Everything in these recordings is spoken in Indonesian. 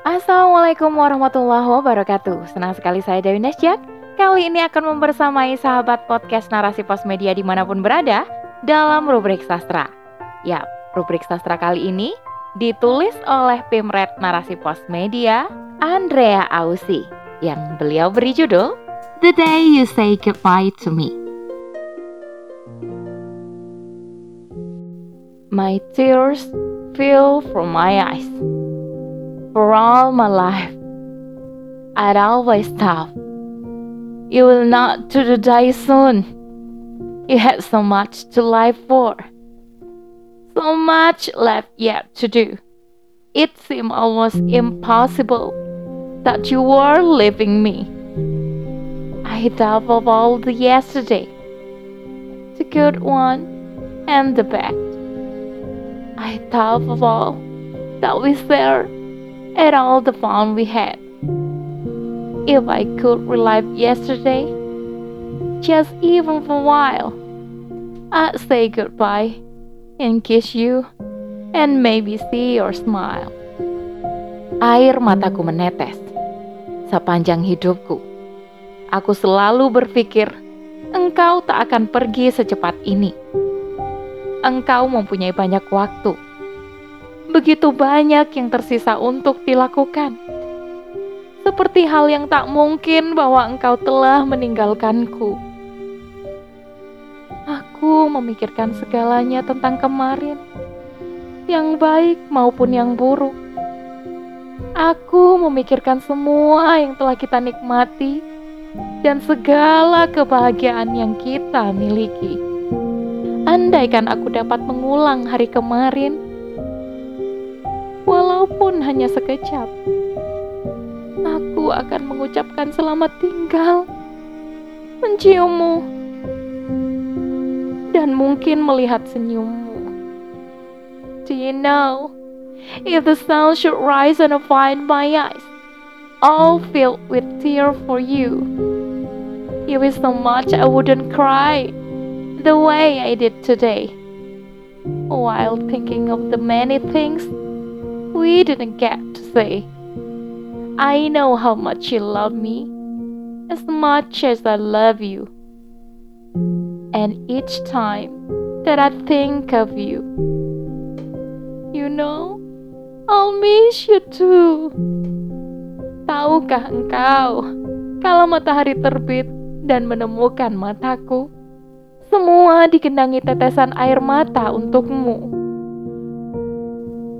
Assalamualaikum warahmatullahi wabarakatuh. Senang sekali saya Dewi Nasjak Kali ini akan membersamai sahabat podcast Narasi Pos Media di mana pun berada Dalam rubrik sastra. Ya, rubrik sastra kali ini ditulis oleh Pimret Narasi Pos Media Andrea Ausi Yang beliau beri judul The Day You Say Goodbye to Me. My tears fill from my eyes for all my life. I'd always thought you will not to die soon. You had so much to live for, so much left yet to do. It seemed almost impossible that you were leaving me. I thought of all the yesterday, the good one and the bad. I thought of all that we shared and all the fun we had. If I could relive yesterday, just even for a while, I'd say goodbye and kiss you and maybe see your smile. Air mataku menetes sepanjang hidupku. Aku selalu berpikir engkau tak akan pergi secepat ini. Engkau mempunyai banyak waktu begitu banyak yang tersisa untuk dilakukan. Seperti hal yang tak mungkin bahwa engkau telah meninggalkanku. Aku memikirkan segalanya tentang kemarin, yang baik maupun yang buruk. Aku memikirkan semua yang telah kita nikmati dan segala kebahagiaan yang kita miliki. Andaikan aku dapat mengulang hari kemarin, walaupun hanya sekejap. Aku akan mengucapkan selamat tinggal, menciummu, dan mungkin melihat senyummu. Do you know, if the sun should rise and find my eyes, all filled with tears for you, it was so much I wouldn't cry the way I did today, while thinking of the many things we didn't get to say. I know how much you love me, as much as I love you. And each time that I think of you, you know, I'll miss you too. Tahukah engkau, kalau matahari terbit dan menemukan mataku, semua dikenangi tetesan air mata untukmu.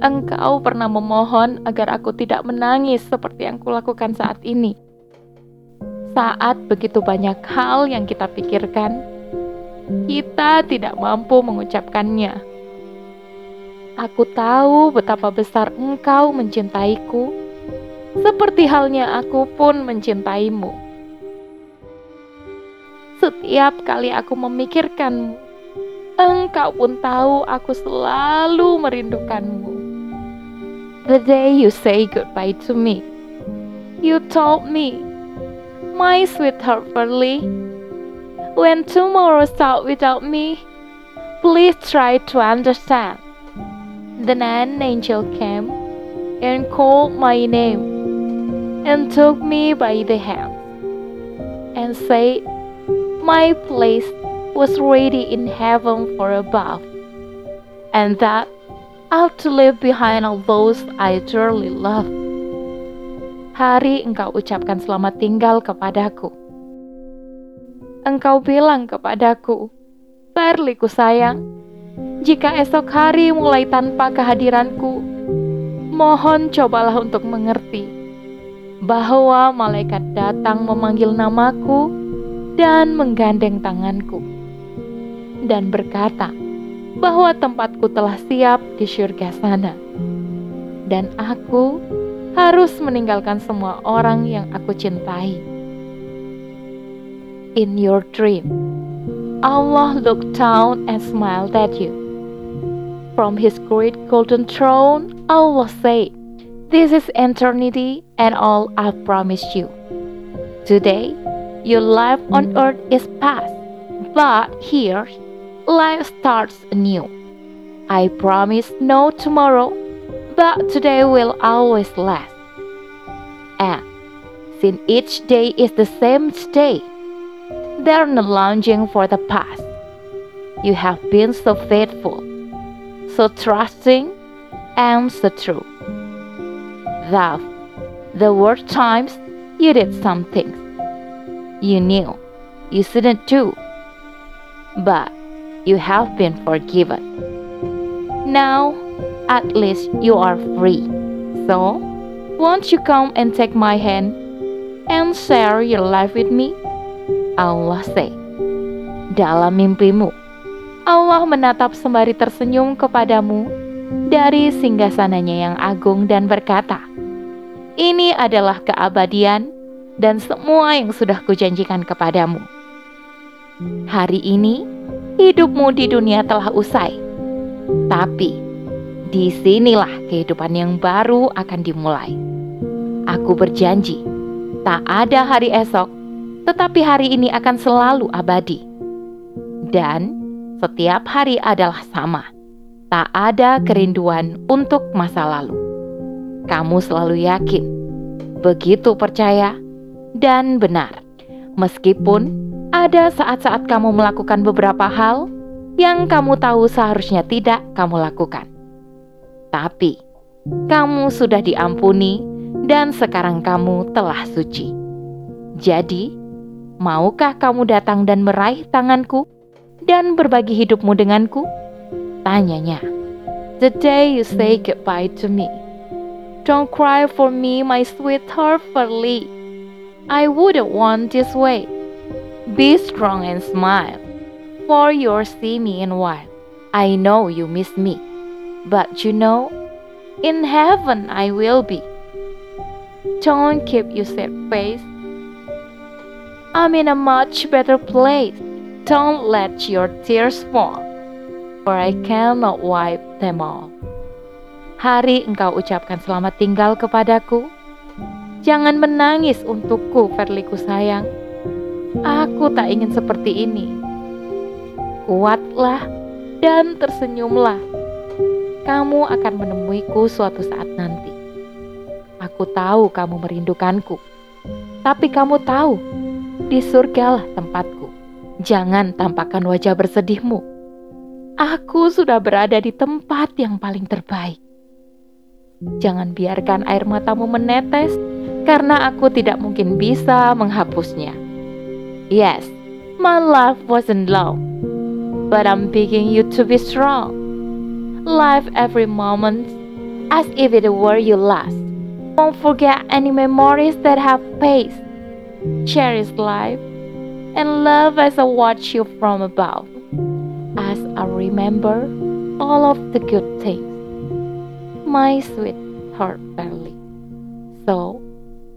Engkau pernah memohon agar aku tidak menangis seperti yang kulakukan saat ini. Saat begitu banyak hal yang kita pikirkan, kita tidak mampu mengucapkannya. Aku tahu betapa besar engkau mencintaiku, seperti halnya aku pun mencintaimu. Setiap kali aku memikirkanmu, engkau pun tahu aku selalu merindukanmu the day you say goodbye to me. You told me, my sweetheart Pearly, when tomorrow starts without me, please try to understand. Then an angel came and called my name and took me by the hand and said, My place was ready in heaven for above, and that out to leave behind all those I dearly love. Hari engkau ucapkan selamat tinggal kepadaku. Engkau bilang kepadaku, Perliku sayang, jika esok hari mulai tanpa kehadiranku, mohon cobalah untuk mengerti bahwa malaikat datang memanggil namaku dan menggandeng tanganku dan berkata, bahwa tempatku telah siap di surga sana. Dan aku harus meninggalkan semua orang yang aku cintai. In your dream, Allah looked down and smiled at you. From his great golden throne, Allah said, This is eternity and all I've promised you. Today, your life on earth is past, but here life starts anew. I promise no tomorrow, but today will always last. And since each day is the same day. They're not longing for the past. You have been so faithful, so trusting, and so true. Love, the worst times you did some things you knew you shouldn't do, but you have been forgiven. Now, at least you are free. So, won't you come and take my hand and share your life with me? Allah say. Dalam mimpimu, Allah menatap sembari tersenyum kepadamu dari singgasananya yang agung dan berkata, Ini adalah keabadian dan semua yang sudah kujanjikan kepadamu. Hari ini, hidupmu di dunia telah usai. Tapi, di sinilah kehidupan yang baru akan dimulai. Aku berjanji, tak ada hari esok, tetapi hari ini akan selalu abadi. Dan setiap hari adalah sama. Tak ada kerinduan untuk masa lalu. Kamu selalu yakin, begitu percaya, dan benar. Meskipun ada saat-saat kamu melakukan beberapa hal yang kamu tahu seharusnya tidak kamu lakukan, tapi kamu sudah diampuni, dan sekarang kamu telah suci. Jadi, maukah kamu datang dan meraih tanganku dan berbagi hidupmu denganku? Tanyanya. The day you say goodbye to me. Don't cry for me, my sweetheart Verly. I wouldn't want this way. Be strong and smile, for you'll see me in a while. I know you miss me, but you know, in heaven I will be. Don't keep your sad face. I'm in a much better place. Don't let your tears fall, for I cannot wipe them all. Hari engkau ucapkan selamat tinggal kepadaku. Jangan menangis untukku, Verliku sayang. Aku tak ingin seperti ini. Kuatlah dan tersenyumlah. Kamu akan menemuiku suatu saat nanti. Aku tahu kamu merindukanku, tapi kamu tahu di surgalah tempatku. Jangan tampakkan wajah bersedihmu. Aku sudah berada di tempat yang paling terbaik. Jangan biarkan air matamu menetes, karena aku tidak mungkin bisa menghapusnya. Yes, my life wasn't long, but I'm begging you to be strong. Live every moment as if it were your last. Don't forget any memories that have passed. Cherish life and love as I watch you from above, as I remember all of the good things, my sweetheart Barley. So,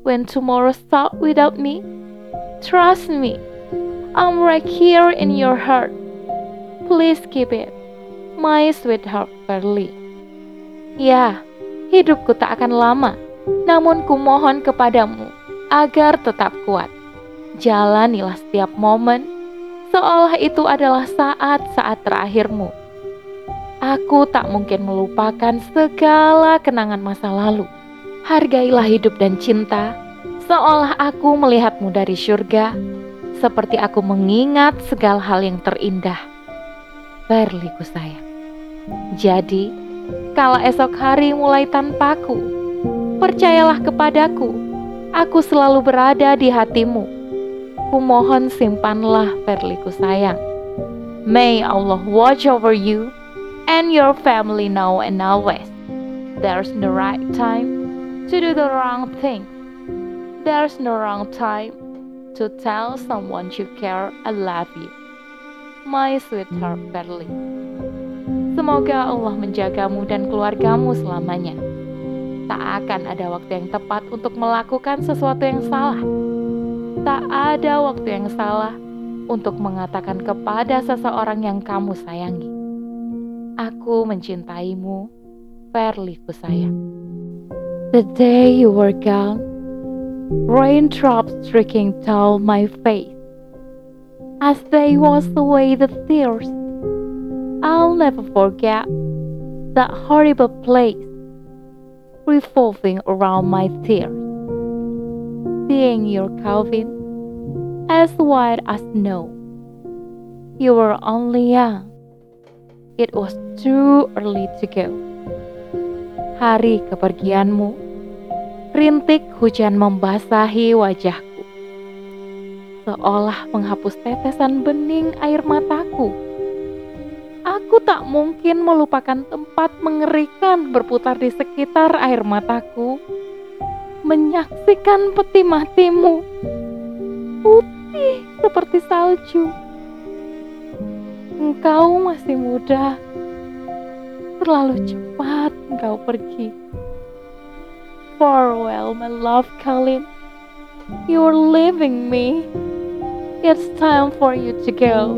when tomorrow starts without me, trust me, I'm right here in your heart. Please keep it, my sweetheart Barley. Ya, hidupku tak akan lama, namun kumohon kepadamu agar tetap kuat Jalanilah setiap momen seolah itu adalah saat-saat terakhirmu. Aku tak mungkin melupakan segala kenangan masa lalu. Hargailah hidup dan cinta, seolah aku melihatmu dari surga, seperti aku mengingat segala hal yang terindah. Berliku sayang. Jadi, kalau esok hari mulai tanpaku, percayalah kepadaku, aku selalu berada di hatimu Ku mohon simpanlah Verliku sayang. May Allah watch over you and your family now and always. There's no right time to do the wrong thing. There's no wrong time to tell someone you care I love you. My sweetheart Verly. Semoga Allah menjagamu dan keluargamu selamanya. Tak akan ada waktu yang tepat untuk melakukan sesuatu yang salah tak ada waktu yang salah untuk mengatakan kepada seseorang yang kamu sayangi. Aku mencintaimu, Verly ku sayang. The day you were gone, raindrops streaking down my face. As they wash away the tears, I'll never forget that horrible place revolving around my tears. seeing your Calvin as white as snow. You were only young. It was too early to go. Hari kepergianmu, rintik hujan membasahi wajahku, seolah menghapus tetesan bening air mataku Aku tak mungkin melupakan tempat mengerikan berputar di sekitar air mataku. Menyaksikan peti matimu. Putih seperti salju. Engkau masih muda. Terlalu cepat engkau pergi. Farewell, my love, Colin. You're leaving me. It's time for you to go.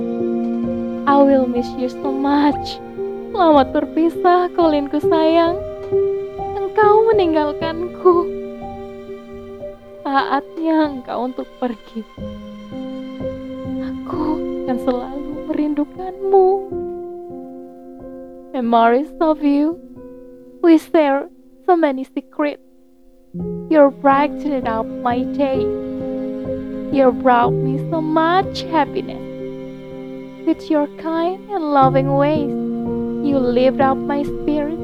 I will miss you so much. Selamat berpisah, Colinku sayang. Engkau meninggalkanku. Saatnya engkau untuk pergi. Aku akan selalu merindukanmu. Memories of you. We share so many secrets. You brightened up my day. You brought me so much happiness. With your kind and loving ways, you lifted up my spirit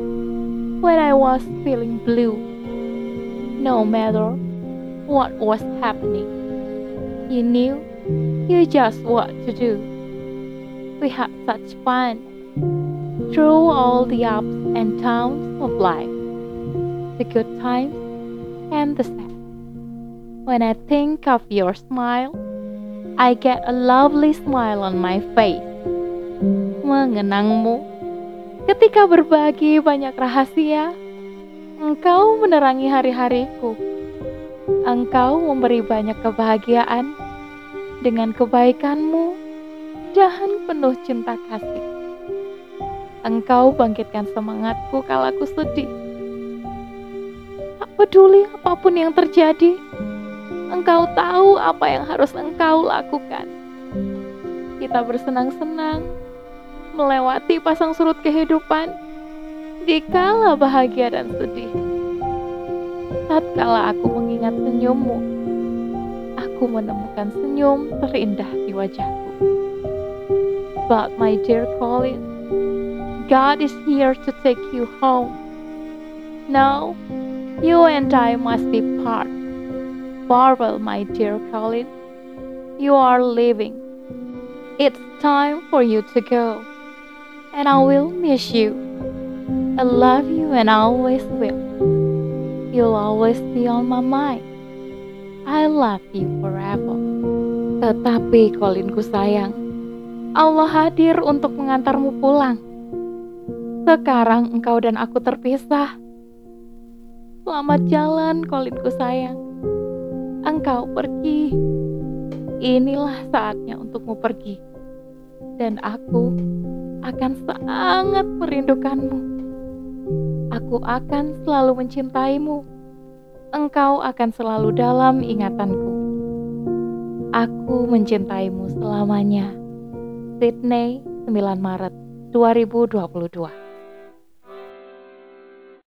when I was feeling blue. No matter what was happening, you knew you just what to do. We had such fun through all the ups and downs of life, the good times and the sad. When I think of your smile, I get a lovely smile on my face. Mengenangmu, ketika berbagi banyak rahasia, engkau menerangi hari-hariku. Engkau memberi banyak kebahagiaan dengan kebaikanmu dan penuh cinta kasih. Engkau bangkitkan semangatku kalau aku sedih. Peduli apa pun yang terjadi, Engkau tahu apa yang harus engkau lakukan. Kita bersenang-senang melewati pasang surut kehidupan dikala bahagia dan sedih. Tatkala aku mengingat senyummu, aku menemukan senyum terindah di wajahku. But my dear Colin, God is here to take you home. Now, you and I must be part. Farewell, my dear Colin. You are leaving. It's time for you to go. And I will miss you. I love you and I always will. You'll always be on my mind. I love you forever. Tetapi Colinku sayang, Allah hadir untuk mengantarmu pulang. Sekarang engkau dan aku terpisah. Selamat jalan, Colinku sayang engkau pergi. Inilah saatnya untukmu pergi. Dan aku akan sangat merindukanmu. Aku akan selalu mencintaimu. Engkau akan selalu dalam ingatanku. Aku mencintaimu selamanya. Sydney, 9 Maret 2022